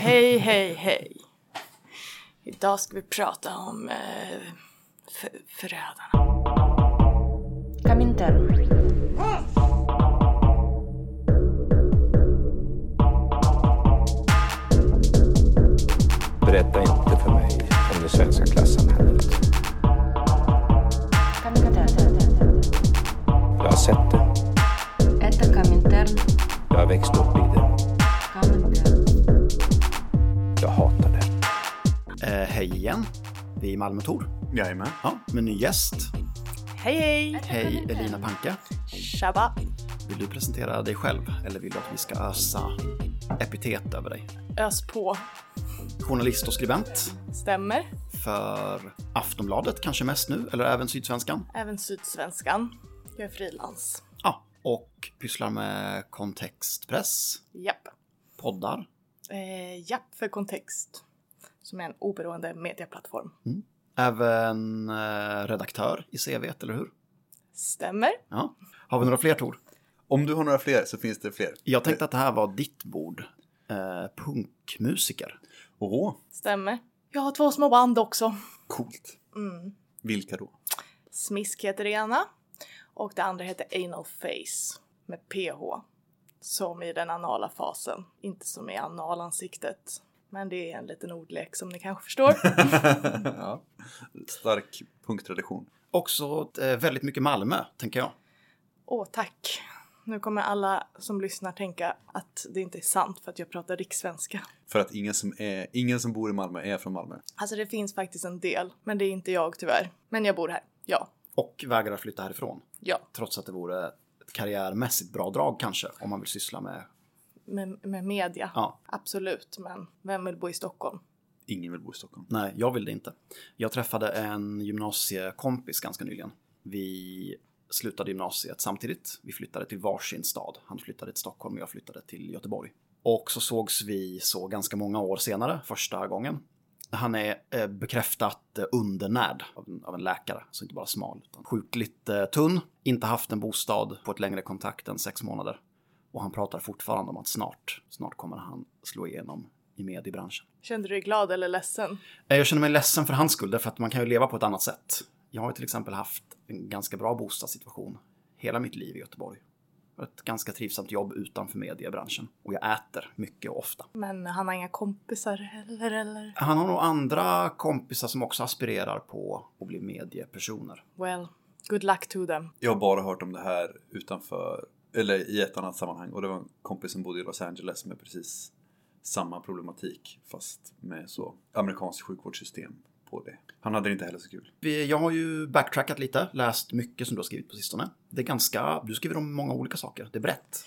Hej, hej, hej. Idag ska vi prata om eh, för, förrädarna. Kaminter. Berätta inte för mig om det svenska klassamhället. Jag har sett det. Jag har växt upp i det. Hej igen. Vi är i Malmö Tor. Jajamän. Ja, med ny gäst. Hej, hej. Hej Elina Panka. Shabba. Vill du presentera dig själv eller vill du att vi ska ösa epitet över dig? Ös på. Journalist och skribent Stämmer. för Aftonbladet kanske mest nu, eller även Sydsvenskan. Även Sydsvenskan. Jag är frilans. Ja, och pysslar med kontextpress, Japp. poddar. Eh, japp för kontext. Som är en oberoende medieplattform. Även eh, redaktör i CV, eller hur? Stämmer. Ja. Har vi några fler Tor? Om du har några fler så finns det fler. Jag tänkte att det här var ditt bord. Eh, punkmusiker. Åh, Stämmer. Jag har två små band också. coolt. Mm. Vilka då? Smisk heter det ena. Och det andra heter Anal Face. Med PH. Som i den anala fasen. Inte som i analansiktet. Men det är en liten ordlek som ni kanske förstår. ja. Stark punktradition. Också eh, väldigt mycket Malmö, tänker jag. Åh, tack. Nu kommer alla som lyssnar tänka att det inte är sant för att jag pratar rikssvenska. För att ingen som, är, ingen som bor i Malmö är från Malmö. Alltså det finns faktiskt en del, men det är inte jag tyvärr. Men jag bor här. Ja. Och vägrar flytta härifrån. Ja. Trots att det vore ett karriärmässigt bra drag kanske, om man vill syssla med... Med, med media. Ja, Absolut, men vem vill bo i Stockholm? Ingen vill bo i Stockholm. nej, jag vill det inte. Jag träffade en gymnasiekompis ganska nyligen. Vi slutade gymnasiet samtidigt. Vi flyttade till varsin stad. Han flyttade till Stockholm och jag flyttade till Göteborg. Och så sågs vi så ganska många år senare, första gången. Han är eh, bekräftat eh, undernärd av en, läkare, så inte bara smal, utan sjukligt eh, tunn, inte haft en bostad på ett längre kontakt än sex månader. Och han pratar fortfarande om att snart, snart kommer han slå igenom i mediebranschen. Kände du dig glad eller ledsen? Eh, Jag känner mig ledsen för hans skull, därför att man kan ju leva på ett annat sätt. Jag har ju till exempel haft en ganska bra bostadssituation hela mitt liv i Göteborg. Ett ganska trivsamt jobb utanför mediebranschen. Och jag äter mycket och ofta. Men han har inga kompisar heller eller? Han har nog andra kompisar som också aspirerar på att bli mediepersoner. Well, good luck to them. Jag har bara hört om det här utanför, eller i ett annat sammanhang. Och det var en kompis som bodde i Los Angeles med precis samma problematik. Fast med så amerikanskt sjukvårdssystem på det. Han hade det inte heller så kul. Jag har ju backtrackat lite, läst mycket som du har skrivit på sistone. Det är ganska, du skriver om många olika saker. Det är brett.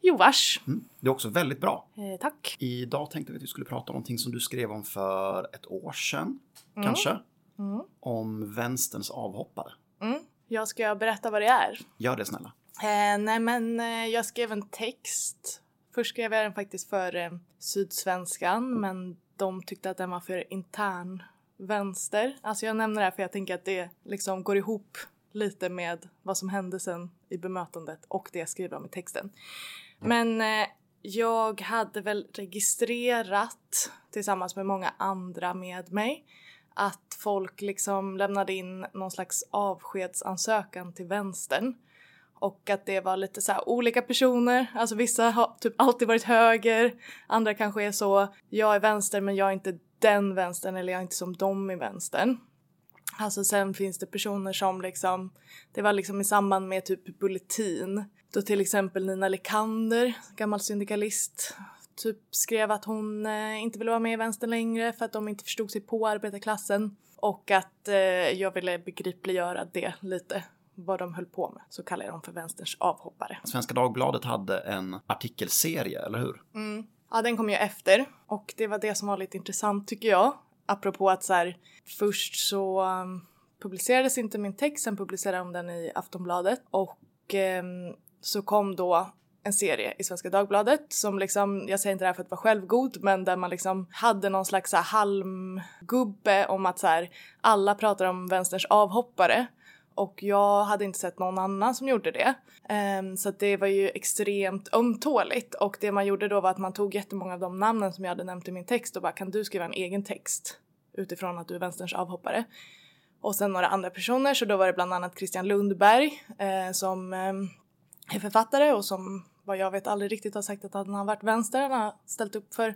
Jo vars. Mm. Det är också väldigt bra. Eh, tack. Idag tänkte vi att vi skulle prata om någonting som du skrev om för ett år sedan, kanske. Mm. Om vänsterns avhoppare. Mm. Jag ska berätta vad det är. Gör det snälla. Eh, nej men eh, jag skrev en text. Först skrev jag den faktiskt för eh, Sydsvenskan men de tyckte att den var för intern vänster. Alltså jag nämner det här för jag tänker att det liksom går ihop lite med vad som hände sen i bemötandet och det jag skriver om i texten. Men eh, jag hade väl registrerat tillsammans med många andra med mig att folk liksom lämnade in någon slags avskedsansökan till vänstern. Och att det var lite så här olika personer, alltså vissa har typ alltid varit höger, andra kanske är så, jag är vänster men jag är inte den vänstern eller jag är inte som dem i vänstern. Alltså sen finns det personer som liksom, det var liksom i samband med typ Bulletin, då till exempel Nina Lekander, gammal syndikalist, typ skrev att hon eh, inte ville vara med i vänstern längre för att de inte förstod sig på arbetarklassen. Och att eh, jag ville begripliggöra det lite, vad de höll på med. Så kallar jag dem för vänsterns avhoppare. Svenska Dagbladet hade en artikelserie, eller hur? Ja, den kom ju efter och det var det som var lite intressant tycker jag. Apropå att så här, först så um, publicerades inte min text, sen publicerade de den i Aftonbladet och ehm, så kom då en serie i Svenska Dagbladet som liksom, jag säger inte det här för att vara självgod, men där man liksom hade någon slags så här halmgubbe om att så här, alla pratar om vänsterns avhoppare och jag hade inte sett någon annan som gjorde det. Ehm, så att det var ju extremt ömtåligt och det man gjorde då var att man tog jättemånga av de namnen som jag hade nämnt i min text och bara kan du skriva en egen text utifrån att du är vänsterns avhoppare. Och sen några andra personer så då var det bland annat Christian Lundberg eh, som eh, är författare och som vad jag vet aldrig riktigt har sagt att han har varit vänster. Han har ställt upp för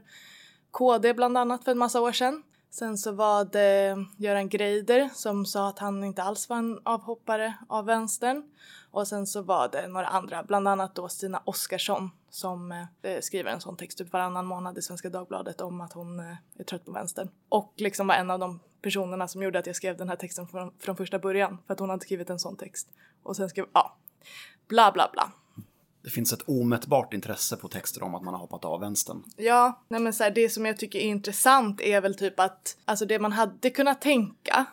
KD bland annat för en massa år sedan. Sen så var det Göran Greider som sa att han inte alls var en avhoppare av vänstern. Och sen så var det några andra, bland annat då Stina Oskarsson som eh, skriver en sån text typ varannan månad i Svenska Dagbladet om att hon eh, är trött på vänstern. Och liksom var en av de personerna som gjorde att jag skrev den här texten från, från första början för att hon hade skrivit en sån text. Och sen skrev, ja, bla bla bla. Det finns ett omätbart intresse på texter om att man har hoppat av vänstern. Ja, nej men så här, det som jag tycker är intressant är väl typ att alltså det man hade kunnat tänka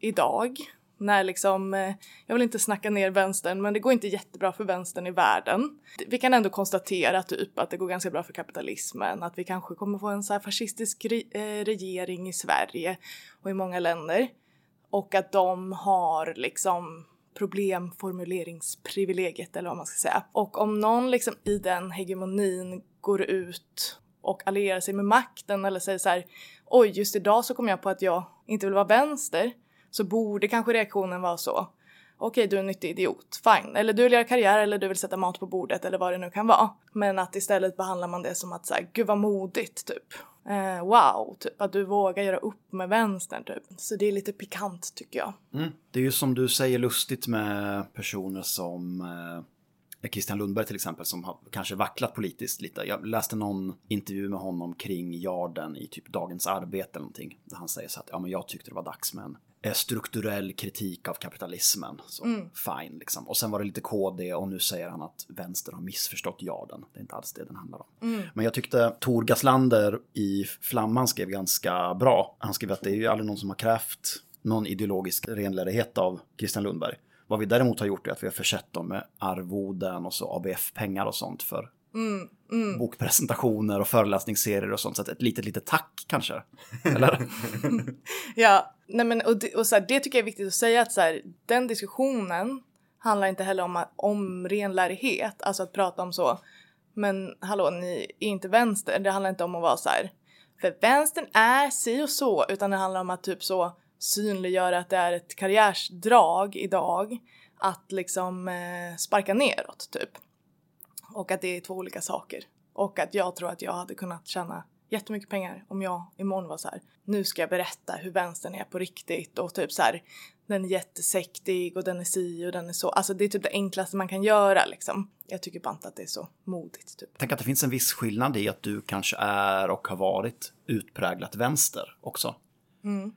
idag när liksom, eh, jag vill inte snacka ner vänstern men det går inte jättebra för vänstern i världen. Vi kan ändå konstatera typ att det går ganska bra för kapitalismen, att vi kanske kommer få en så här fascistisk re eh, regering i Sverige och i många länder. Och att de har liksom problemformuleringsprivilegiet eller vad man ska säga. Och om någon liksom i den hegemonin går ut och allierar sig med makten eller säger så här oj just idag så kom jag på att jag inte vill vara vänster så borde kanske reaktionen vara så okej du är en nyttig idiot, fine. Eller du vill göra karriär eller du vill sätta mat på bordet eller vad det nu kan vara. Men att istället behandlar man det som att säga gud vad modigt typ. Eh, wow, typ att du vågar göra upp med vänstern typ. Så det är lite pikant tycker jag. Mm. Det är ju som du säger lustigt med personer som eh, Christian Lundberg till exempel som har kanske vacklat politiskt lite. Jag läste någon intervju med honom kring Jarden i typ Dagens Arbete eller någonting. Där han säger så att ja, men jag tyckte det var dags med en strukturell kritik av kapitalismen. Så fine liksom. Och sen var det lite KD och nu säger han att vänster har missförstått Jarden. Det är inte alls det den handlar om. Men jag tyckte Tor Gaslander i Flamman skrev ganska bra. Han skrev att det är ju aldrig någon som har krävt någon ideologisk renlärighet av Christian Lundberg. Vad vi däremot har gjort är att vi har försett dem med arvoden och så ABF-pengar och sånt för bokpresentationer och föreläsningsserier och sånt. Så ett litet, litet tack kanske. Eller? Ja, nej men och, det, och så här, det tycker jag är viktigt att säga att så här, den diskussionen handlar inte heller om, om renlärighet, alltså att prata om så. Men hallå, ni är inte vänster. Det handlar inte om att vara så här. För vänstern är si och så, utan det handlar om att typ så synliggöra att det är ett karriärsdrag idag att liksom eh, sparka neråt typ. Och att det är två olika saker. Och att jag tror att jag hade kunnat tjäna jättemycket pengar om jag imorgon var så här. Nu ska jag berätta hur vänstern är på riktigt och typ så här. Den är jättesektig och den är si och den är så. Alltså det är typ det enklaste man kan göra liksom. Jag tycker bara inte att det är så modigt typ. Tänk att det finns en viss skillnad i att du kanske är och har varit utpräglat vänster också. Mm.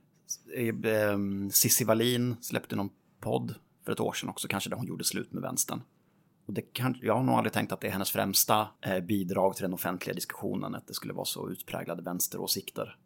Cissi Wallin släppte någon podd för ett år sedan också, kanske där hon gjorde slut med vänstern. Och det kan, jag har nog aldrig tänkt att det är hennes främsta eh, bidrag till den offentliga diskussionen, att det skulle vara så utpräglade vänsteråsikter.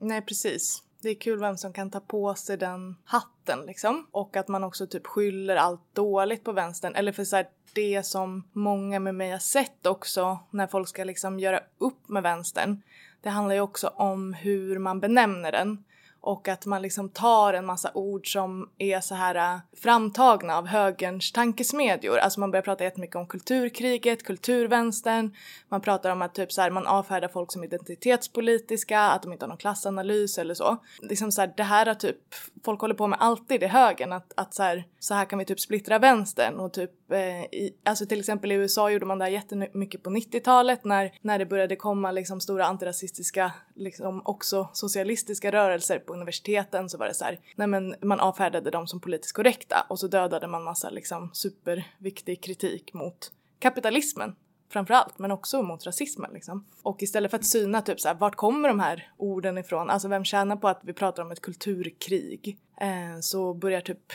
Nej precis. Det är kul vem som kan ta på sig den hatten liksom. Och att man också typ skyller allt dåligt på vänstern. Eller för så här, det som många med mig har sett också när folk ska liksom göra upp med vänstern. Det handlar ju också om hur man benämner den. Och att man liksom tar en massa ord som är så här äh, framtagna av högerns tankesmedjor. Alltså man börjar prata jättemycket om kulturkriget, kulturvänstern. Man pratar om att typ så här, man avfärdar folk som identitetspolitiska, att de inte har någon klassanalys eller så. Liksom så här, det här har typ, folk håller på med alltid i högern, att, att så, här, så här kan vi typ splittra vänstern och typ, eh, i, alltså till exempel i USA gjorde man det här jättemycket på 90-talet när, när det började komma liksom stora antirasistiska, liksom också socialistiska rörelser på universiteten så var det så här, nej men man avfärdade dem som politiskt korrekta och så dödade man massa liksom superviktig kritik mot kapitalismen framför allt, men också mot rasismen liksom. Och istället för att syna typ så här, vart kommer de här orden ifrån? Alltså vem tjänar på att vi pratar om ett kulturkrig? Eh, så börjar typ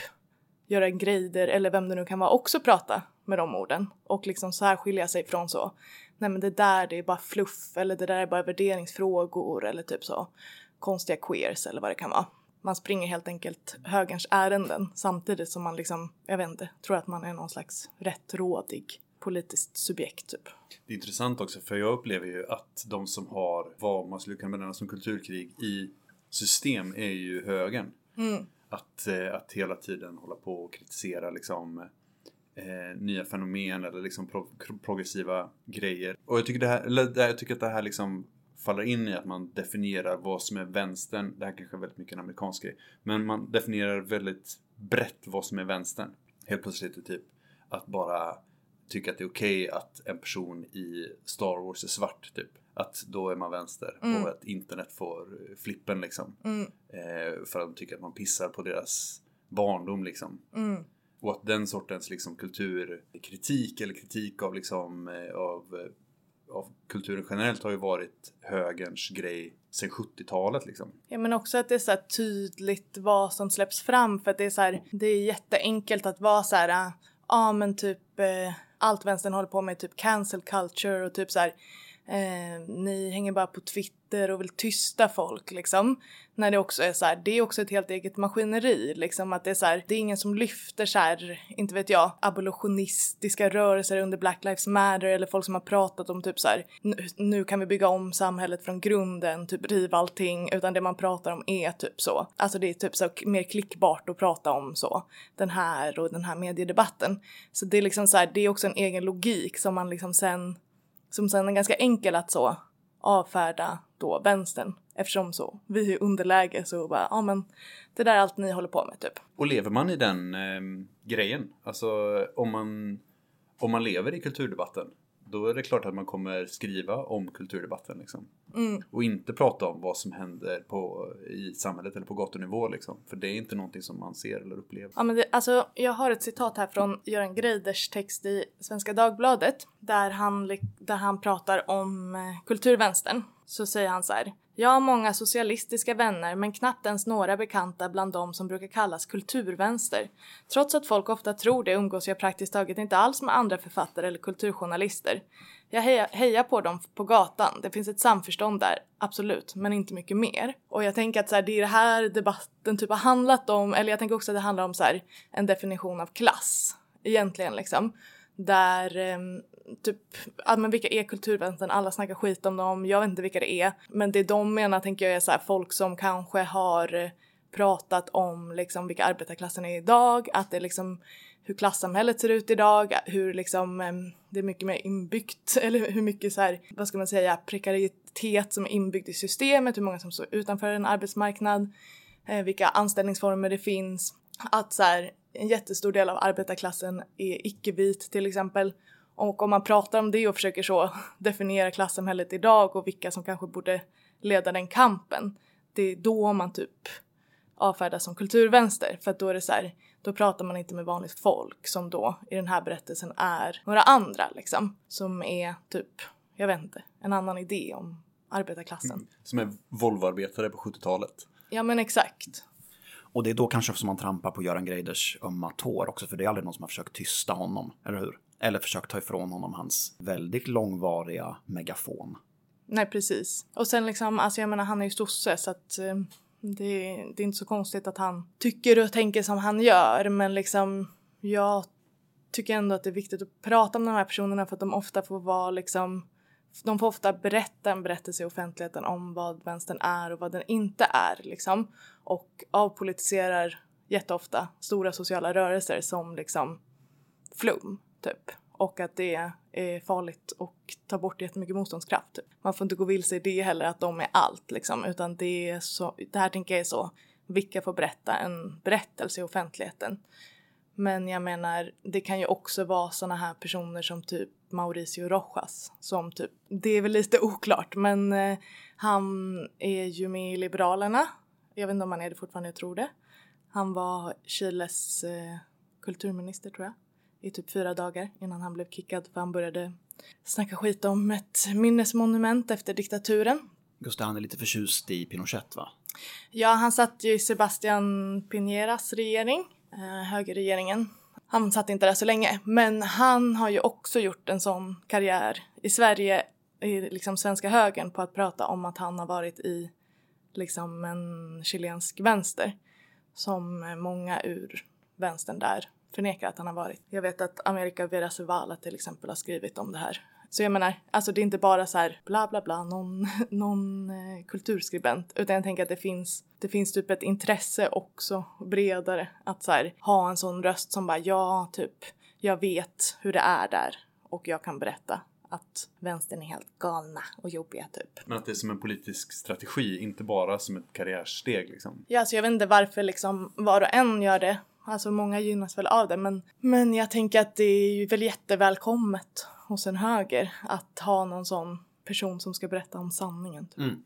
göra Greider eller vem det nu kan vara också prata med de orden och liksom särskilja sig från så. Nej men det där det är bara fluff eller det där är bara värderingsfrågor eller typ så konstiga queers eller vad det kan vara. Man springer helt enkelt högerns ärenden samtidigt som man liksom, jag vet inte, tror att man är någon slags rättrådig politiskt subjekt typ. Det är intressant också för jag upplever ju att de som har vad man skulle kunna benämna som kulturkrig i system är ju högern. Att, eh, att hela tiden hålla på och kritisera liksom eh, nya fenomen eller liksom pro progressiva grejer. Och jag tycker, det här, eller, jag tycker att det här liksom faller in i att man definierar vad som är vänstern. Det här kanske är väldigt mycket en amerikansk grej. Men man definierar väldigt brett vad som är vänstern. Helt plötsligt är typ att bara tycka att det är okej att en person i Star Wars är svart typ. Att då är man vänster och att internet får flippen liksom. Eh, för att de tycker att man pissar på deras barndom liksom. Och att den sortens liksom kulturkritik eller kritik av liksom eh, av, eh, av kulturen generellt har ju varit högerns grej sen 70-talet liksom. Ja men också att det är så här tydligt vad som släpps fram för att det är så här, det är jätteenkelt att vara så här, ah, ja ah, men typ eh, allt vänstern håller på med är typ cancel culture och typ så här eh, ni hänger bara på Twitter och vill tysta folk liksom. När det också är så här, det är också ett helt eget maskineri liksom att det är så här, det är ingen som lyfter så här, inte vet jag, abolitionistiska rörelser under Black Lives Matter eller folk som har pratat om typ så här, nu, kan vi bygga om samhället från grunden, typ riva allting, utan det man pratar om är typ så. Alltså det är typ så mer klickbart att prata om så, den här och den här mediedebatten. Så det är liksom så här, det är också en egen logik som man liksom sen som sen är ganska enkel att så avfärda då vänstern eftersom så vi är i underläge så bara ja men det där är allt ni håller på med typ. Och lever man i den eh, grejen, alltså om man, om man lever i kulturdebatten, då är det klart att man kommer skriva om kulturdebatten liksom. Och inte prata om vad som händer på, i samhället eller på gatunivå liksom. För det är inte någonting som man ser eller upplever. Ja men det, alltså jag har ett citat här från Göran Greiders text i Svenska Dagbladet där han, där han pratar om eh, kulturvänstern. Så säger han så här. Jag har många socialistiska vänner men knappt ens några bekanta bland dem som brukar kallas kulturvänster. Trots att folk ofta tror det umgås jag praktiskt taget inte alls med andra författare eller kulturjournalister. Jag hejar, hejar på dem på gatan, det finns ett samförstånd där, absolut, men inte mycket mer. Och jag tänker att så här, det är det här debatten typ har handlat om, eller jag tänker också att det handlar om så här, en definition av klass, egentligen liksom. Där ehm, typ, ja men vilka är kulturvänstern? Alla snackar skit om dem, jag vet inte vilka det är. Men det de menar tänker jag är så här, folk som kanske har pratat om liksom vilka arbetarklassen är idag, att det är liksom hur klassamhället ser ut idag, hur liksom ehm, det är mycket mer inbyggt, eller hur mycket så här, vad ska man säga, prekaritet som är inbyggt i systemet, hur många som står utanför en arbetsmarknad, eh, vilka anställningsformer det finns. Att så här, en jättestor del av arbetarklassen är icke-vit till exempel. Och om man pratar om det och försöker så definiera klassamhället idag och vilka som kanske borde leda den kampen, det är då man typ avfärdas som kulturvänster. För att då är det så här, då pratar man inte med vanligt folk som då i den här berättelsen är några andra liksom. Som är typ, jag vet inte, en annan idé om arbetarklassen. Som är Volvoarbetare på 70-talet. Ja men exakt. Och det är då kanske som man trampar på Göran Greiders ömma tår också, för det är aldrig någon som har försökt tysta honom, eller hur? Eller försökt ta ifrån honom hans väldigt långvariga megafon. Nej precis. Och sen liksom, alltså jag menar han är ju sosse så att eh, det, det är inte så konstigt att han tycker och tänker som han gör men liksom jag tycker ändå att det är viktigt att prata om de här personerna för att de ofta får vara liksom de får ofta berätta en berättelse i offentligheten om vad vänstern är och vad den inte är liksom och avpolitiserar jätteofta stora sociala rörelser som liksom flum typ och att det är farligt och tar bort jättemycket motståndskraft. Typ. Man får inte gå vilse i det heller att de är allt liksom utan det är så, det här tänker jag är så, vilka får berätta en berättelse i offentligheten. Men jag menar, det kan ju också vara såna här personer som typ Mauricio Rojas som typ, det är väl lite oklart men eh, han är ju med i Liberalerna. Jag vet inte om han är det fortfarande, jag tror det. Han var Chiles eh, kulturminister tror jag i typ fyra dagar innan han blev kickad för han började snacka skit om ett minnesmonument efter diktaturen. Just det, han är lite förtjust i Pinochet va? Ja, han satt ju i Sebastian Piñeras regering, Eh, högerregeringen. Han satt inte där så länge, men han har ju också gjort en sån karriär i Sverige, i liksom svenska högern, på att prata om att han har varit i liksom en chilensk vänster som många ur vänstern där förnekar att han har varit. Jag vet att America Vera Zavala till exempel har skrivit om det här så jag menar, alltså det är inte bara så här bla bla bla, någon, någon eh, kulturskribent, utan jag tänker att det finns, det finns typ ett intresse också bredare att så här ha en sån röst som bara ja, typ jag vet hur det är där och jag kan berätta att vänstern är helt galna och jobbiga typ. Men att det är som en politisk strategi, inte bara som ett karriärsteg liksom. Ja, alltså jag vet inte varför liksom var och en gör det. Alltså många gynnas väl av det, men, men jag tänker att det är ju väl jättevälkommet hos en höger att ha någon sån person som ska berätta om sanningen. Typ.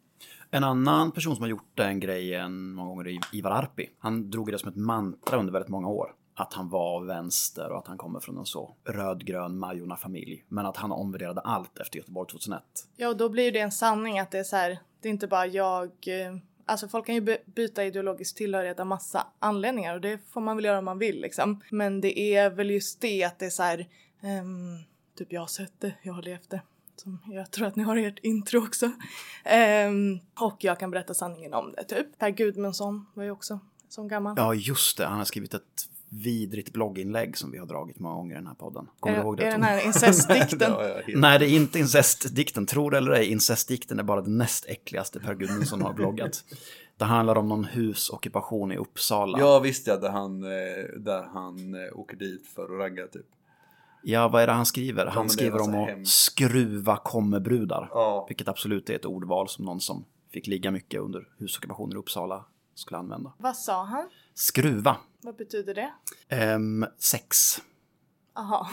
En annan person som har gjort den grejen många gånger är Ivar Arpi. Han drog det som ett mantra under väldigt många år. Att han var vänster och att han kommer från en så rödgrön Majorna-familj. Men att han omvärderade allt efter Göteborg 2001. Ja, och då blir det en sanning att det är så här, det är inte bara jag, eh, alltså folk kan ju by- byta ideologisk tillhörighet av massa anledningar och det får man väl göra om man vill liksom. Men det är väl just det att det är så här, um, typ jag har sett det, jag har levt det. Som jag tror att ni har i ert intro också. Um, och jag kan berätta sanningen om det, typ. Per Gudmundsson var ju också som gammal. Ja, just det. Han har skrivit ett vidrigt blogginlägg som vi har dragit många gånger i den här podden. Kommer är, du ihåg det? är den Tom? här incestdikten? Nej, det är inte incestdikten. Tror det eller ej, incestdikten är bara det näst äckligaste Per Gudmundsson har bloggat. Det handlar om någon husockupation i Uppsala. Ja visst ja, där han, eh, där han eh, åker dit för att ragga typ. Ja, vad är det han skriver? Han skriver något om att skruva kommebrudar. Ja. Vilket absolut är ett ordval som någon som fick ligga mycket under husockupationer i Uppsala skulle använda. Vad sa han? Skruva. Vad betyder det? Ehm, sex. Aha.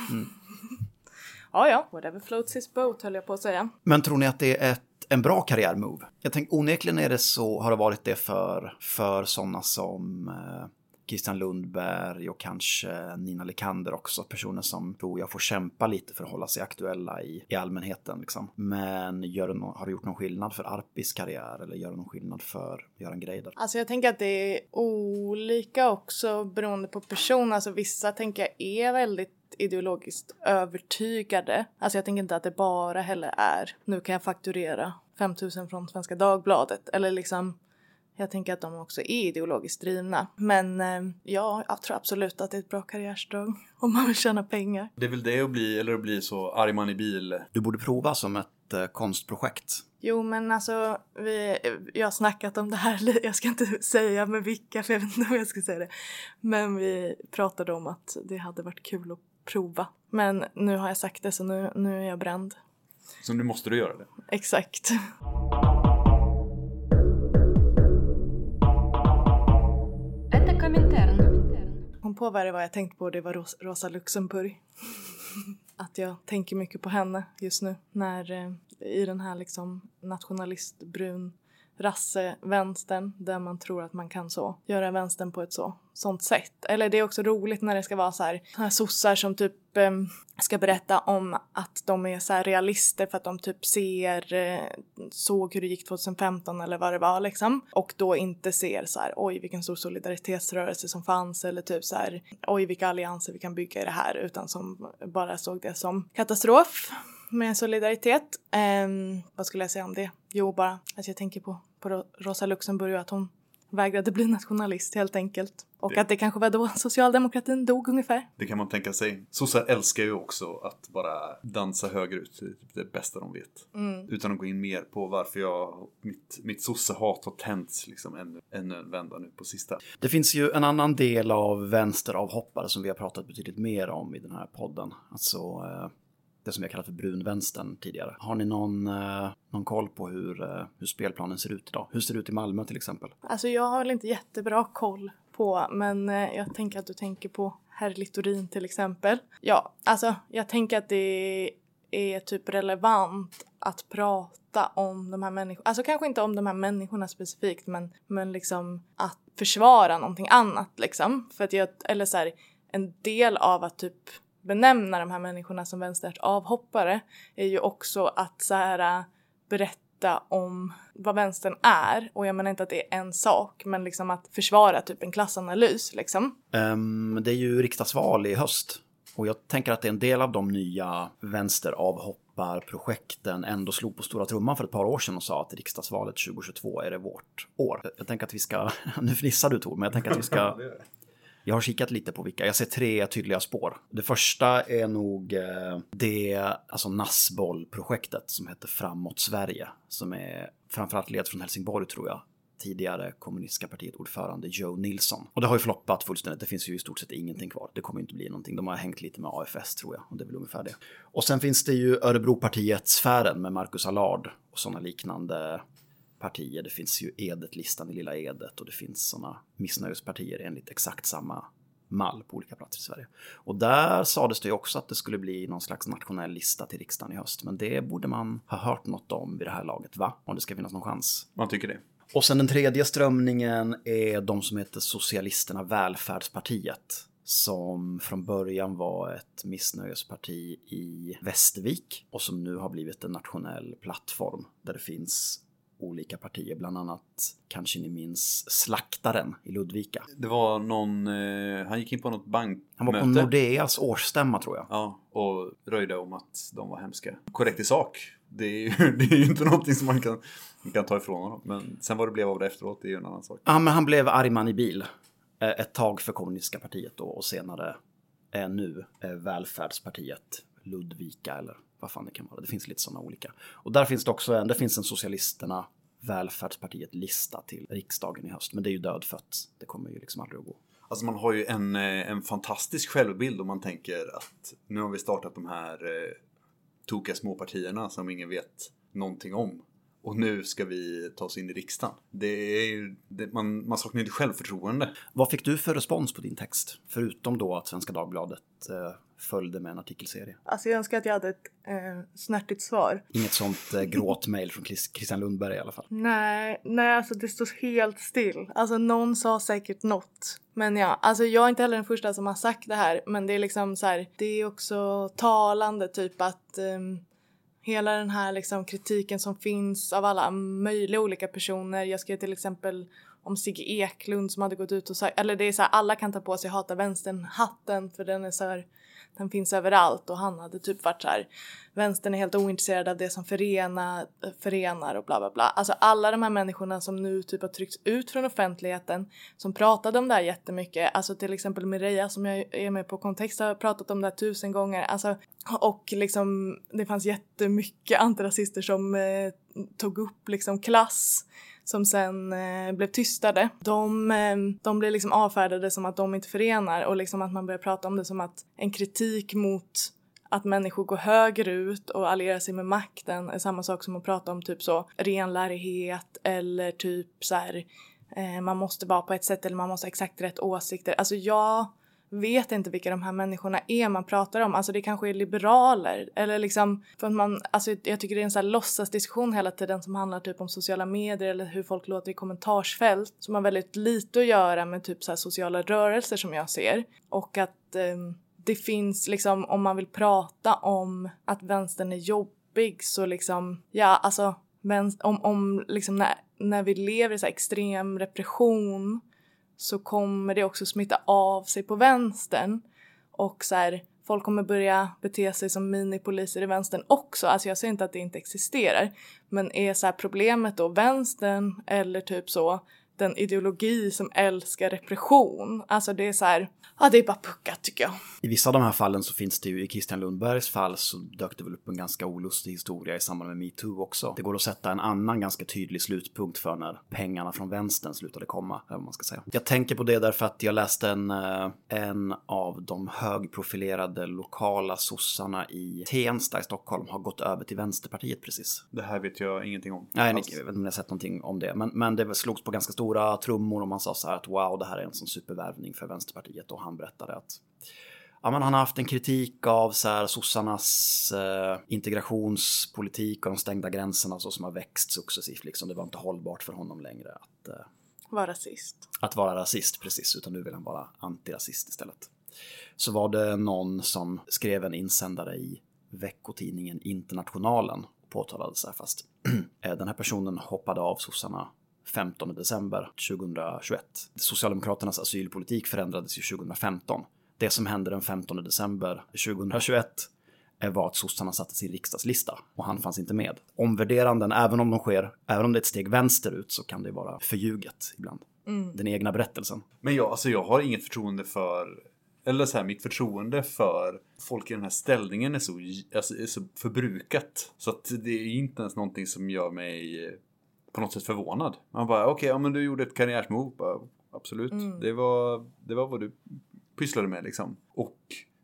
ja, ja, whatever floats his boat höll jag på att säga. Men tror ni att det är ett, en bra karriärmove? Jag tänker onekligen är det så, har det varit det för, för sådana som eh, Christian Lundberg och kanske Nina Likander också. Personer som tror jag får kämpa lite för att hålla sig aktuella i, i allmänheten. Liksom. Men gör det no har det gjort någon skillnad för Arpis karriär eller gör det någon skillnad för Göran Greider? Alltså jag tänker att det är olika också beroende på person. Alltså vissa tänker jag är väldigt ideologiskt övertygade. Alltså jag tänker inte att det bara heller är nu kan jag fakturera 5000 från Svenska Dagbladet eller liksom jag tänker att de också är ideologiskt drivna. Men eh, ja, jag tror absolut att det är ett bra karriärsteg om man vill tjäna pengar. Det är väl det att bli, eller att bli så arg man i bil. Du borde prova som ett eh, konstprojekt. Jo, men alltså, vi, jag har snackat om det här, jag ska inte säga med vilka för jag vet inte om jag ska säga det. Men vi pratade om att det hade varit kul att prova. Men nu har jag sagt det så nu, nu är jag bränd. Så nu måste du göra det. Exakt. Kom på vad det var jag tänkte på, det var Ros- Rosa Luxemburg. att jag tänker mycket på henne just nu när eh, i den här liksom nationalistbrun rassevänstern där man tror att man kan så göra vänstern på ett så sånt sätt. Eller det är också roligt när det ska vara så här, så här sossar som typ eh, ska berätta om att de är så här realister för att de typ ser, eh, såg hur det gick 2015 eller vad det var liksom. Och då inte ser så här, oj vilken stor solidaritetsrörelse som fanns eller typ så här, oj vilka allianser vi kan bygga i det här utan som bara såg det som katastrof med solidaritet. Ehm, vad skulle jag säga om det? Jo, bara att jag tänker på, på Ro- Rosa Luxemburg och att hon vägrade bli nationalist helt enkelt. Och Det- att det kanske var då socialdemokratin dog ungefär. Det kan man tänka sig. Sossar älskar ju också att bara dansa högerut. Det typ det bästa de vet. Utan att gå in mer på varför jag, mitt, mitt sossehat har tänts liksom ännu, ännu en vända nu på sista. Det finns ju en annan del av vänsteravhoppare som vi har pratat betydligt mer om i den här podden. Alltså eh, det som jag kallar kallat för brunvänstern tidigare. Har ni någon, eh, någon koll på hur, eh, hur spelplanen ser ut idag? Hur ser det ut i Malmö till exempel? Alltså jag har väl inte jättebra koll på, men eh, jag tänker att du tänker på herr Littorin till exempel. Ja, alltså jag tänker att det är typ relevant att prata om de här människorna, alltså kanske inte om de här människorna specifikt, men, men liksom att försvara någonting annat liksom. För att jag, eller så här, en del av att typ benämna de här människorna som vänsters avhoppare är ju också att så här äh, berätta om vad vänstern är och jag menar inte att det är en sak men liksom att försvara typ en klassanalys liksom. Ehm, det är ju riksdagsval i höst. Och jag tänker att det är en del av de nya vänsteravhopparprojekten ändå slog på stora trumman för ett par år sedan och sa att riksdagsvalet 2022 är det vårt år. Jag tänker att vi ska, nu fnissar du Tor, men jag tänker att vi ska Jag har kikat lite på vilka. Jag ser tre tydliga spår. Det första är nog eh, det alltså Nassboll-projektet som heter Framåt Sverige. Som är framförallt led från Helsingborg tror jag. Tidigare kommunistiska partiet ordförande Joe Nilsson. Och det har ju floppat fullständigt. Det finns ju i stort sett ingenting kvar. Det kommer inte bli någonting. De har hängt lite med AFS tror jag. Och det är väl ungefär det. Och sen finns det ju Örebropartiet Sfären med Marcus Allard och sådana liknande partier. Det finns ju Edet-listan i Lilla Edet och det finns sådana missnöjespartier enligt exakt samma mall på olika platser i Sverige. Och där sades det ju också att det skulle bli någon slags nationell lista till riksdagen i höst. Men det borde man ha hört något om vid det här laget, va? Om det ska finnas någon chans. Man tycker det. Och sen den tredje strömningen är de som heter Socialisterna Välfärdspartiet. Som från början var ett missnöjesparti i Västervik och som nu har blivit en nationell plattform där det finns olika partier, bland annat kanske ni minns Slaktaren i Ludvika. Det var någon, eh, han gick in på något bankmöte. Han var på Nordeas årsstämma tror jag. Ja, och röjde om att de var hemska. Korrekt i sak. Det är ju, det är ju inte någonting som man kan, man kan ta ifrån honom. Men sen vad det blev av det efteråt, det är ju en annan sak. Ja, men han blev arg i bil. Eh, Ett tag för kommunistiska partiet då och senare eh, nu eh, välfärdspartiet Ludvika eller vad fan det kan vara. Det finns lite sådana olika. Och där finns det också en, det finns en Socialisterna välfärdspartiet lista till riksdagen i höst. Men det är ju dödfött. Det kommer ju liksom aldrig att gå. Alltså man har ju en, eh, en fantastisk självbild om man tänker att nu har vi startat de här eh, tokiga småpartierna som ingen vet någonting om. Och nu ska vi ta oss in i riksdagen. Det är ju, det, man, man saknar ju inte självförtroende. Vad fick du för respons på din text? Förutom då att Svenska Dagbladet eh, följde med en artikelserie. Alltså jag önskar att jag hade ett eh, snärtigt svar. Inget sånt eh, gråtmail från Chris, Christian Lundberg i alla fall. Nej, nej alltså det står helt still. Alltså någon sa säkert något. Men ja, alltså jag är inte heller den första som har sagt det här. Men det är liksom så här, det är också talande typ att ehm, hela den här liksom kritiken som finns av alla möjliga olika personer. Jag skrev till exempel om Sigge Eklund som hade gått ut och sagt, eller det är så här, alla kan ta på sig hata vänstern hatten för den är så här, den finns överallt och han hade typ varit så här, vänstern är helt ointresserad av det som förena, förenar och bla bla bla. Alltså alla de här människorna som nu typ har tryckts ut från offentligheten som pratade om det här jättemycket, alltså till exempel Mireia som jag är med på kontext har pratat om det här tusen gånger, alltså och liksom det fanns jättemycket antirasister som eh, tog upp liksom klass som sen eh, blev tystade. De, eh, de blev liksom avfärdade som att de inte förenar och liksom att man börjar prata om det som att en kritik mot att människor går högerut och allierar sig med makten är samma sak som att prata om typ så renlärighet eller typ så här eh, man måste vara på ett sätt eller man måste ha exakt rätt åsikter. Alltså jag vet inte vilka de här människorna är man pratar om. Alltså det kanske är liberaler eller liksom för att man, alltså jag tycker det är en sån här låtsasdiskussion hela tiden som handlar typ om sociala medier eller hur folk låter i kommentarsfält som har väldigt lite att göra med typ så här sociala rörelser som jag ser och att eh, det finns liksom om man vill prata om att vänstern är jobbig så liksom ja alltså vänst- om, om liksom när, när vi lever i så här extrem repression så kommer det också smitta av sig på vänstern. Och så här, folk kommer börja bete sig som minipoliser i vänstern också. Alltså jag säger inte att det inte existerar. Men är så här problemet då vänstern eller typ så den ideologi som älskar repression? Alltså det är så här, ja det är bara puckat tycker jag. I vissa av de här fallen så finns det ju, i Christian Lundbergs fall så dök det väl upp en ganska olustig historia i samband med metoo också. Det går att sätta en annan ganska tydlig slutpunkt för när pengarna från vänstern slutade komma, eller vad man ska säga. Jag tänker på det därför att jag läste en, eh, en av de högprofilerade lokala sossarna i Tensta i Stockholm har gått över till Vänsterpartiet precis. Det här vet jag ingenting om. Nej, jag vet inte om ni har sett någonting om det, men, men det slogs på ganska stora trummor och man sa så här att wow, det här är en sån supervärvning för Vänsterpartiet och han berättade att Ja, men han har haft en kritik av så här, sossarnas eh, integrationspolitik och de stängda gränserna så som har växt successivt. Liksom. Det var inte hållbart för honom längre att, eh, Var rasist. att vara rasist precis, utan nu vill han vara antirasist istället. Så var det någon som skrev en insändare i veckotidningen Internationalen och påtalade så här fast eh, den här personen hoppade av sossarna 15 december 2021. Socialdemokraternas asylpolitik förändrades ju 2015. Det som hände den 15 december 2021 eh, var att sossarna satte sin riksdagslista och han fanns inte med. Omvärderanden, även om de sker, även om det är ett steg vänsterut så kan det vara förljuget ibland. den egna berättelsen. Men jag, alltså jag har inget förtroende för eller så här, mitt förtroende för folk i den här ställningen är så, alltså, är så förbrukat. Så att det är inte ens någonting som gör mig eh, på något sätt förvånad. Man bara, okej, ja men du gjorde ett karriärsmove. Bara, Absolut, det, var, det var vad du pysslade med liksom. Och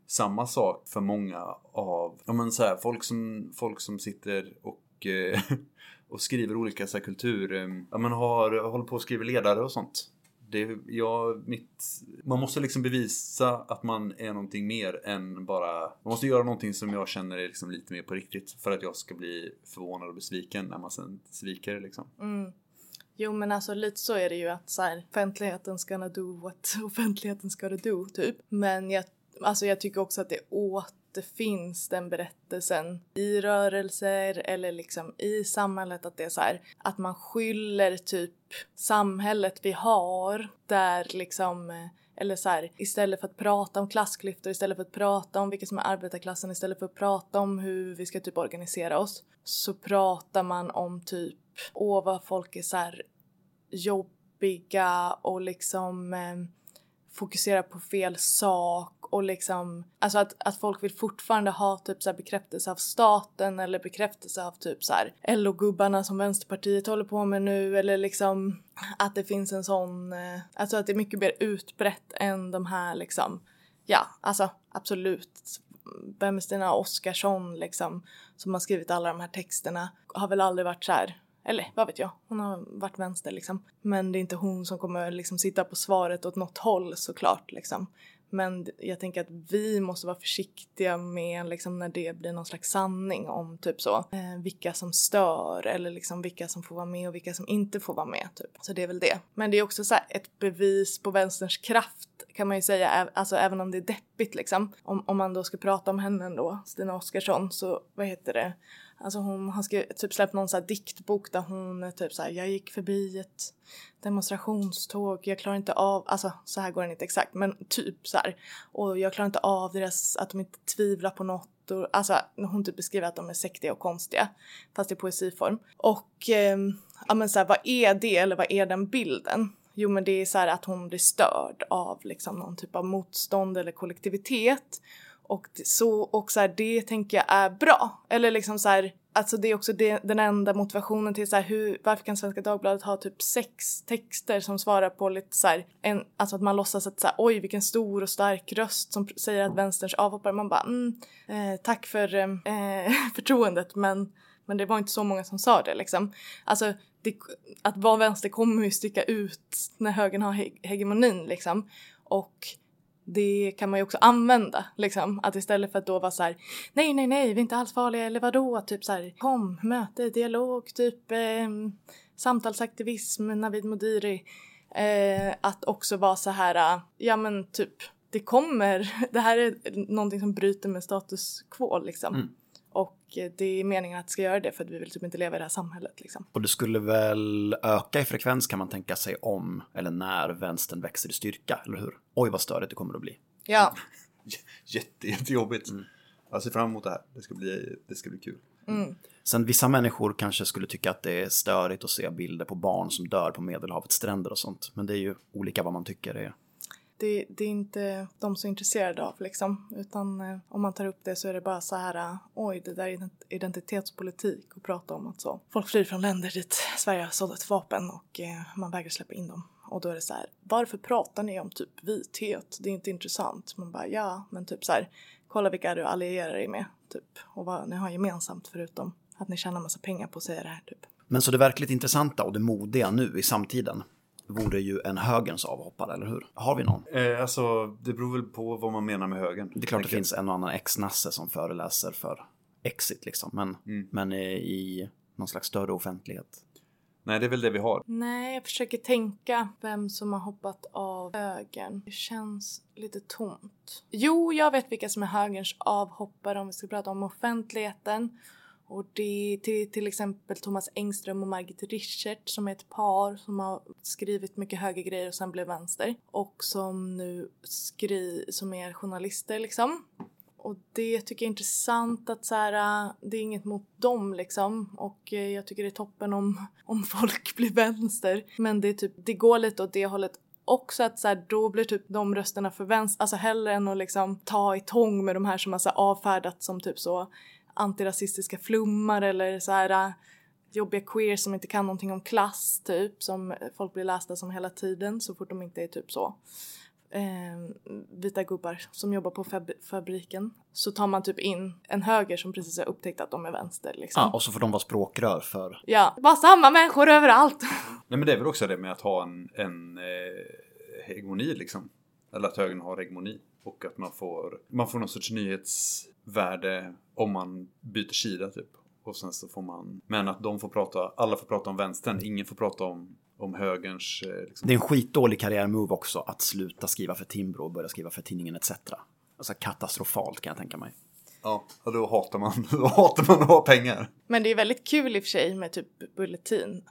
samma sak för många av, ja men så här, folk som, folk som sitter och eh, och skriver olika så här, kultur, eh, ja men har, håller på och skriver ledare och sånt. Det, ja, mitt, man måste liksom bevisa att man är någonting mer än bara... Man måste göra någonting som jag känner är liksom lite mer på riktigt för att jag ska bli förvånad och besviken när man sen sviker liksom. Mm. Jo men alltså lite så är det ju att så här, offentligheten ska do what offentligheten ska do typ. Men jag, alltså jag tycker också att det det finns den berättelsen i rörelser eller liksom i samhället att det är så här att man skyller typ samhället vi har där liksom eh, eller så här, istället för att prata om klassklyftor, istället för att prata om vilka som är arbetarklassen, istället för att prata om hur vi ska typ organisera oss, så pratar man om typ, åh vad folk är så här jobbiga och liksom eh, fokuserar på fel sak och liksom, alltså att, att folk vill fortfarande ha typ så här bekräftelse av staten eller bekräftelse av typ så här LO-gubbarna som Vänsterpartiet håller på med nu eller liksom att det finns en sån, eh, alltså att det är mycket mer utbrett än de här liksom, ja, alltså absolut. Vem är Stina Oskarsson liksom som har skrivit alla de här texterna har väl aldrig varit så här eller vad vet jag, hon har varit vänster liksom. Men det är inte hon som kommer liksom sitta på svaret åt något håll såklart liksom. Men jag tänker att vi måste vara försiktiga med liksom när det blir någon slags sanning om typ så eh, vilka som stör eller liksom vilka som får vara med och vilka som inte får vara med typ. Så det är väl det. Men det är också så här ett bevis på vänsterns kraft kan man ju säga, alltså även om det är deppigt liksom. Om, om man då ska prata om henne då, Stina Oskarsson, så vad heter det? Alltså hon har skrivit, typ släppt någon så här diktbok där hon typ så här, jag gick förbi ett demonstrationståg, jag klarar inte av, alltså så här går den inte exakt, men typ så här. Och jag klarar inte av deras, att de inte tvivlar på något och alltså hon typ beskriver att de är sektiga och konstiga, fast i poesiform. Och eh, ja men så här, vad är det eller vad är den bilden? Jo men det är så här att hon blir störd av liksom någon typ av motstånd eller kollektivitet. Och det- så, och så här, det tänker jag är bra. Eller liksom så här, alltså det är också det, den enda motivationen till så här, hur, varför kan Svenska Dagbladet ha typ sex texter som svarar på lite så här, en, alltså att man låtsas att så här, oj vilken stor och stark röst som säger att vänsterns avhoppare, man bara mm, eh, tack för eh, eh förtroendet men, men det var inte så många som sa det liksom. Alltså det, att vara vänster kommer ju sticka ut när högern har he- hegemonin liksom. Och det kan man ju också använda liksom. Att istället för att då vara så här, nej, nej, nej, vi är inte alls farliga eller vadå? Typ så här, kom, möte, dialog, typ eh, samtalsaktivism, Navid Modiri. Eh, att också vara så här, äh, ja men typ, det kommer, det här är någonting som bryter med status quo liksom. Mm. Och det är meningen att det ska göra det för att vi vill typ inte leva i det här samhället liksom. Och det skulle väl öka i frekvens kan man tänka sig om eller när vänstern växer i styrka, eller hur? Oj vad störigt det kommer att bli. Ja, Jätte, jättejobbigt. Jag ser fram emot det här. Det ska bli, det ska bli kul. Sen vissa människor kanske skulle tycka att det är störigt att se bilder på barn som dör på Medelhavets stränder och sånt. Men det är ju olika vad man tycker är det, det är inte de så intresserade av liksom. Utan eh, om man tar upp det så är det bara så här, eh, oj det där är identitetspolitik och prata om att så. Folk flyr från länder dit Sverige har sålt vapen och eh, man vägrar släppa in dem. Och då är det så här, varför pratar ni om typ vithet? Det är inte intressant. Man bara, ja, men typ så här, kolla vilka du allierar dig med, typ. Och vad ni har gemensamt förutom att ni tjänar massa pengar på att säga det här, typ. Men så det verkligt intressanta och det modiga nu i samtiden vore ju en högerns avhoppare, eller hur? Har vi någon? Eh, alltså, det beror väl på vad man menar med högern. Det är klart det finns en och annan ex-nasse som föreläser för Exit liksom, men, men eh, i någon slags större offentlighet. Nej, det är väl det vi har. Nej, jag försöker tänka vem som har hoppat av högern. Det känns lite tomt. Jo, jag vet vilka som är högerns avhoppare om vi ska prata om offentligheten. Och det är till, till exempel Thomas Engström och Margit Richert som är ett par som har skrivit mycket högergrejer och sen blev vänster. Och som nu skri som är journalister liksom. och det tycker jag är intressant att så här, det är inget mot dem liksom. Och eh, jag tycker det är toppen om, om folk blir vänster. Men det, är typ, det går lite åt det hållet också att så här, då blir typ de rösterna för vänster, alltså hellre än att liksom ta i tång med de här som har så här, avfärdats som typ så antirasistiska flummar eller så här äh, jobbiga queer som inte kan någonting om klass typ som folk blir lästa som hela tiden så fort de inte är typ så eh, vita gubbar som jobbar på fab fabriken så tar man typ in en höger som precis har upptäckt att de är vänster liksom. Ja, och så får de vara språkrör för... Ja, bara samma människor överallt. Nej men det är väl också det med att ha en, en eh, hegemoni liksom. Eller att högern har hegemoni. Och att man får, man får någon sorts nyhetsvärde om man byter sida typ. Och sen så får man, men att de får prata, alla får prata om vänstern, ingen får prata om, om högerns... eh, Liksom. Det är en skitdålig karriärmove också att sluta skriva för Timbro och börja skriva för tidningen ETC. Alltså katastrofalt kan jag tänka mig. Ja, då hatar man, då hatar man att ha pengar. Men det är väldigt kul i och för sig med typ Bulletin.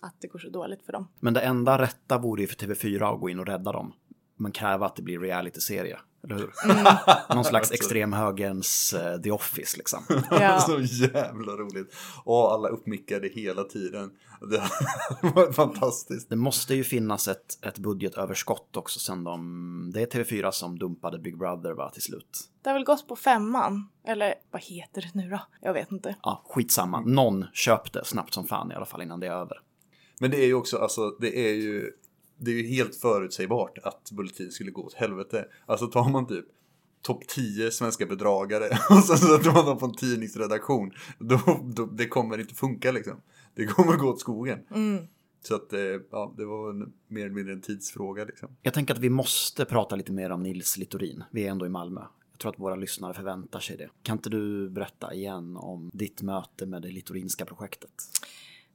Att det går så dåligt för dem. Men det enda rätta vore ju för TV4 att gå in och rädda dem. Men kräva att det blir reality-serie. Eller hur? Någon slags extremhögerns eh, The Office liksom. Ja. så jävla roligt. Och alla uppmickade hela tiden. Det var fantastiskt. Det måste ju finnas ett, ett budgetöverskott också sen de... Det är TV4 som dumpade Big Brother va, till slut. Det har väl gått på femman? Eller vad heter det nu då? Jag vet inte. Ja, skitsamma. Någon köpte snabbt som fan i alla fall innan det är över. Men det är ju också, alltså det är ju det är ju helt förutsägbart att Bulletin skulle gå åt helvete. Alltså tar man typ topp 10 svenska bedragare och sen sätter man dem på en tidningsredaktion. Då, då, det kommer inte funka liksom. Det kommer gå åt skogen. Så att eh, ja, det var en, mer eller mindre en tidsfråga liksom. Jag tänker att vi måste prata lite mer om Nils Littorin. Vi är ändå i Malmö. Jag tror att våra lyssnare förväntar sig det. Kan inte du berätta igen om ditt möte med det Littorinska projektet?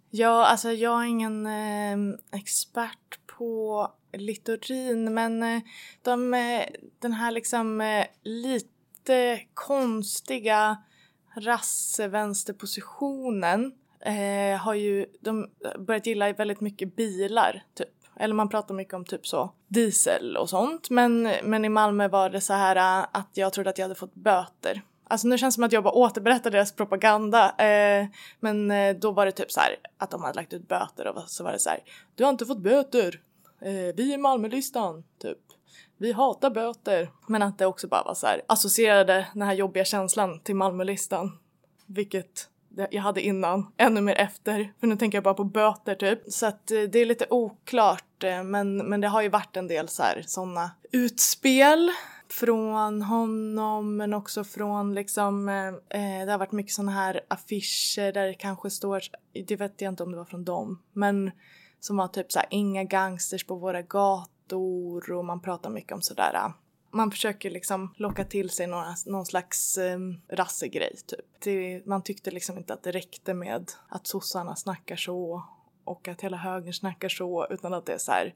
Ja, alltså jag är ingen eh, expert på Littorin men eh, de, eh, den här liksom eh, lite konstiga rassvänsterpositionen eh, har ju de börjat gilla väldigt mycket bilar typ. Eller man pratar mycket om typ så diesel och sånt. Men, men i Malmö var det så här eh, att jag trodde att jag hade fått böter. Alltså nu känns det som att jag bara återberättar deras propaganda. Eh, men eh, då var det typ så här att de hade lagt ut böter och så var det så här. Du har inte fått böter. Eh, vi är Malmölistan, typ. Vi hatar böter. Men att det också bara var så här associerade den här jobbiga känslan till Malmölistan. Vilket jag hade innan, ännu mer efter. För nu tänker jag bara på böter typ. Så att eh, det är lite oklart. Eh, men, men det har ju varit en del så här sådana utspel från honom men också från liksom, eh, eh det har varit mycket sådana här affischer där det kanske står, det vet jag inte om det var från dem, men som var typ så här inga gangsters på våra gator och man pratar mycket om sådär eh. man försöker liksom locka till sig några, någon slags eh, rassegrej typ. Det, man tyckte liksom inte att det räckte med att sossarna snackar så och att hela högern snackar så utan att det är så här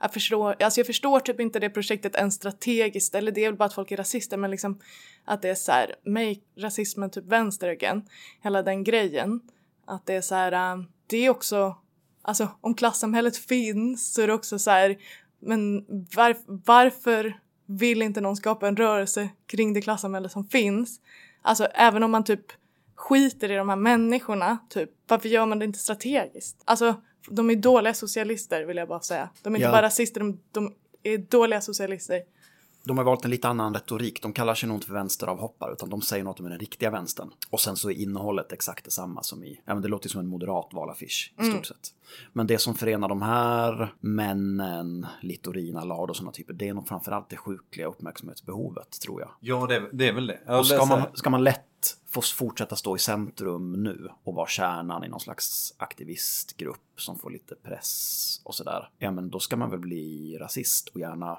jag förstår, alltså jag förstår typ inte det projektet ens strategiskt, eller det är väl bara att folk är rasister, men liksom att det är så här, make rasismen typ vänster again, hela den grejen. Att det är så här, äh, det är också, alltså om klassamhället finns så är det också så här, men var, varför vill inte någon skapa en rörelse kring det klassamhälle som finns? Alltså även om man typ skiter i de här människorna, typ, varför gör man det inte strategiskt? Alltså, de är dåliga socialister vill jag bara säga. De är inte Ja. bara rasister, de, de är dåliga socialister. De har valt en lite annan retorik. De kallar sig nog inte för vänsteravhoppare utan de säger något om den riktiga vänstern. Och sen så är innehållet exakt detsamma som i, ja men det låter som en moderat valaffisch i stort sett. Men det som förenar de här männen, Littorin, Allard och sådana typer, det är nog framförallt det sjukliga uppmärksamhetsbehovet tror jag. Ja, det är, det är väl det. Jag Och ska man, ska man lätt få fortsätta stå i centrum nu och vara kärnan i någon slags aktivistgrupp som får lite press och sådär, ja men då ska man väl bli rasist och gärna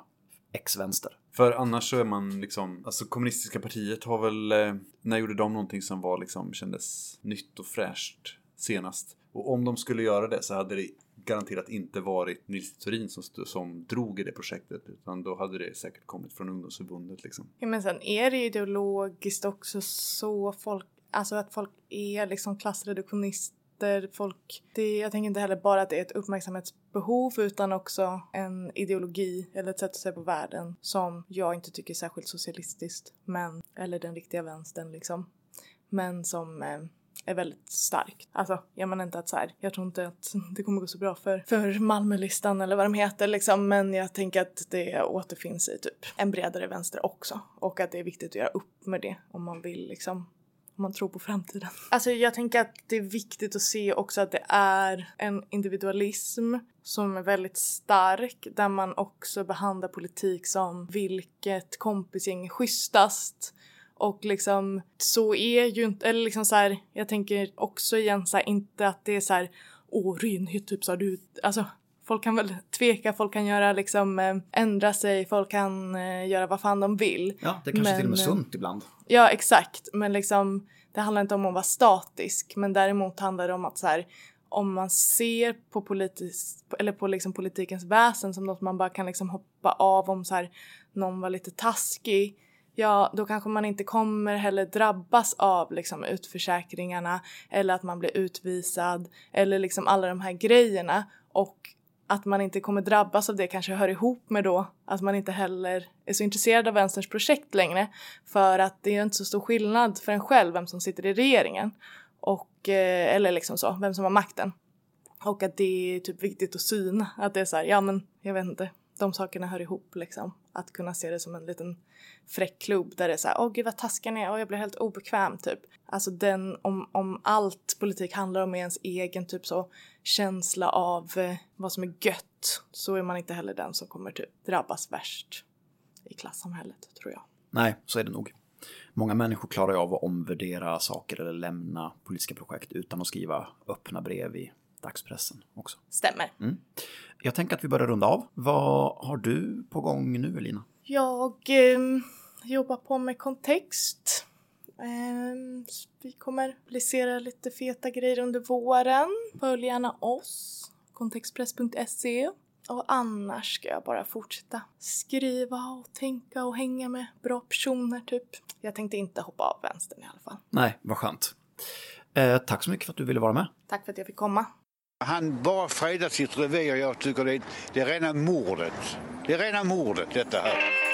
ex-vänster. För annars så är man liksom, alltså kommunistiska partiet har väl, eh, när gjorde de någonting som var liksom, kändes nytt och fräscht senast? Och om de skulle göra det så hade det garanterat inte varit Nils Thurin som, som drog i det projektet, utan då hade det säkert kommit från ungdomsförbundet liksom. Ja, men sen är det ideologiskt också så folk, alltså att folk är liksom klassreduktionist, uppmärksamheter. Folk, det, jag tänker inte heller bara att det är ett uppmärksamhetsbehov utan också en ideologi eller ett sätt att se på världen som jag inte tycker är särskilt socialistiskt. Men, eller den riktiga vänstern liksom. Men som eh, är väldigt starkt. Alltså, jag menar inte att så här, jag tror inte att det kommer gå så bra för, för Malmölistan eller vad de heter liksom, men jag tänker att det återfinns i typ en bredare vänster också och att det är viktigt att göra upp med det om man vill liksom om man tror på framtiden. Alltså jag tänker att det är viktigt att se också att det är en individualism som är väldigt stark där man också behandlar politik som vilket kompisgäng är schysstast och liksom så är ju inte, eller liksom så här, jag tänker också igen så här, inte att det är så här, åh renhet typ så här, du, alltså folk kan väl tveka, folk kan göra liksom eh, ändra sig, folk kan eh, göra vad fan de vill. Ja, det kanske Men, till och med är eh, sunt ibland. Ja, exakt, men liksom det handlar inte om att vara statisk, men däremot handlar det om att så här, om man ser på politisk, eller på liksom politikens väsen som något man bara kan liksom hoppa av om så här, någon var lite taskig ja då kanske man inte kommer heller drabbas av liksom utförsäkringarna eller att man blir utvisad eller liksom alla de här grejerna och att man inte kommer drabbas av det kanske hör ihop med då att man inte heller är så intresserad av vänsterns projekt längre för att det är inte så stor skillnad för en själv vem som sitter i regeringen och eh, eller liksom så, vem som har makten. Och att det är typ viktigt att syna att det är så här, ja men jag vet inte, de sakerna hör ihop liksom. Att kunna se det som en liten fräck klubb där det är så här, åh gud vad taskiga ni är och jag blir helt obekväm typ. Alltså den, om, om allt politik handlar om ens egen typ så känsla av eh, vad som är gött så är man inte heller den som kommer typ drabbas värst i klassamhället tror jag. Nej, så är det nog. Många människor klarar ju av att omvärdera saker eller lämna politiska projekt utan att skriva öppna brev i dagspressen också. Stämmer. Jag tänker att vi börjar runda av. Vad har du på gång nu, Elina? Jag ehm, jobbar på med kontext. Ehm, vi kommer publicera lite feta grejer under våren. Följ gärna oss, kontextpress.se. Och annars ska jag bara fortsätta skriva och tänka och hänga med bra personer typ. Jag tänkte inte hoppa av vänstern i alla fall. Nej, vad skönt. Eh, tack så mycket för att du ville vara med. Tack för att jag fick komma. Han bara fredar sitt revir. Jag tycker det är, det är rena mordet. Det är rena mordet detta här.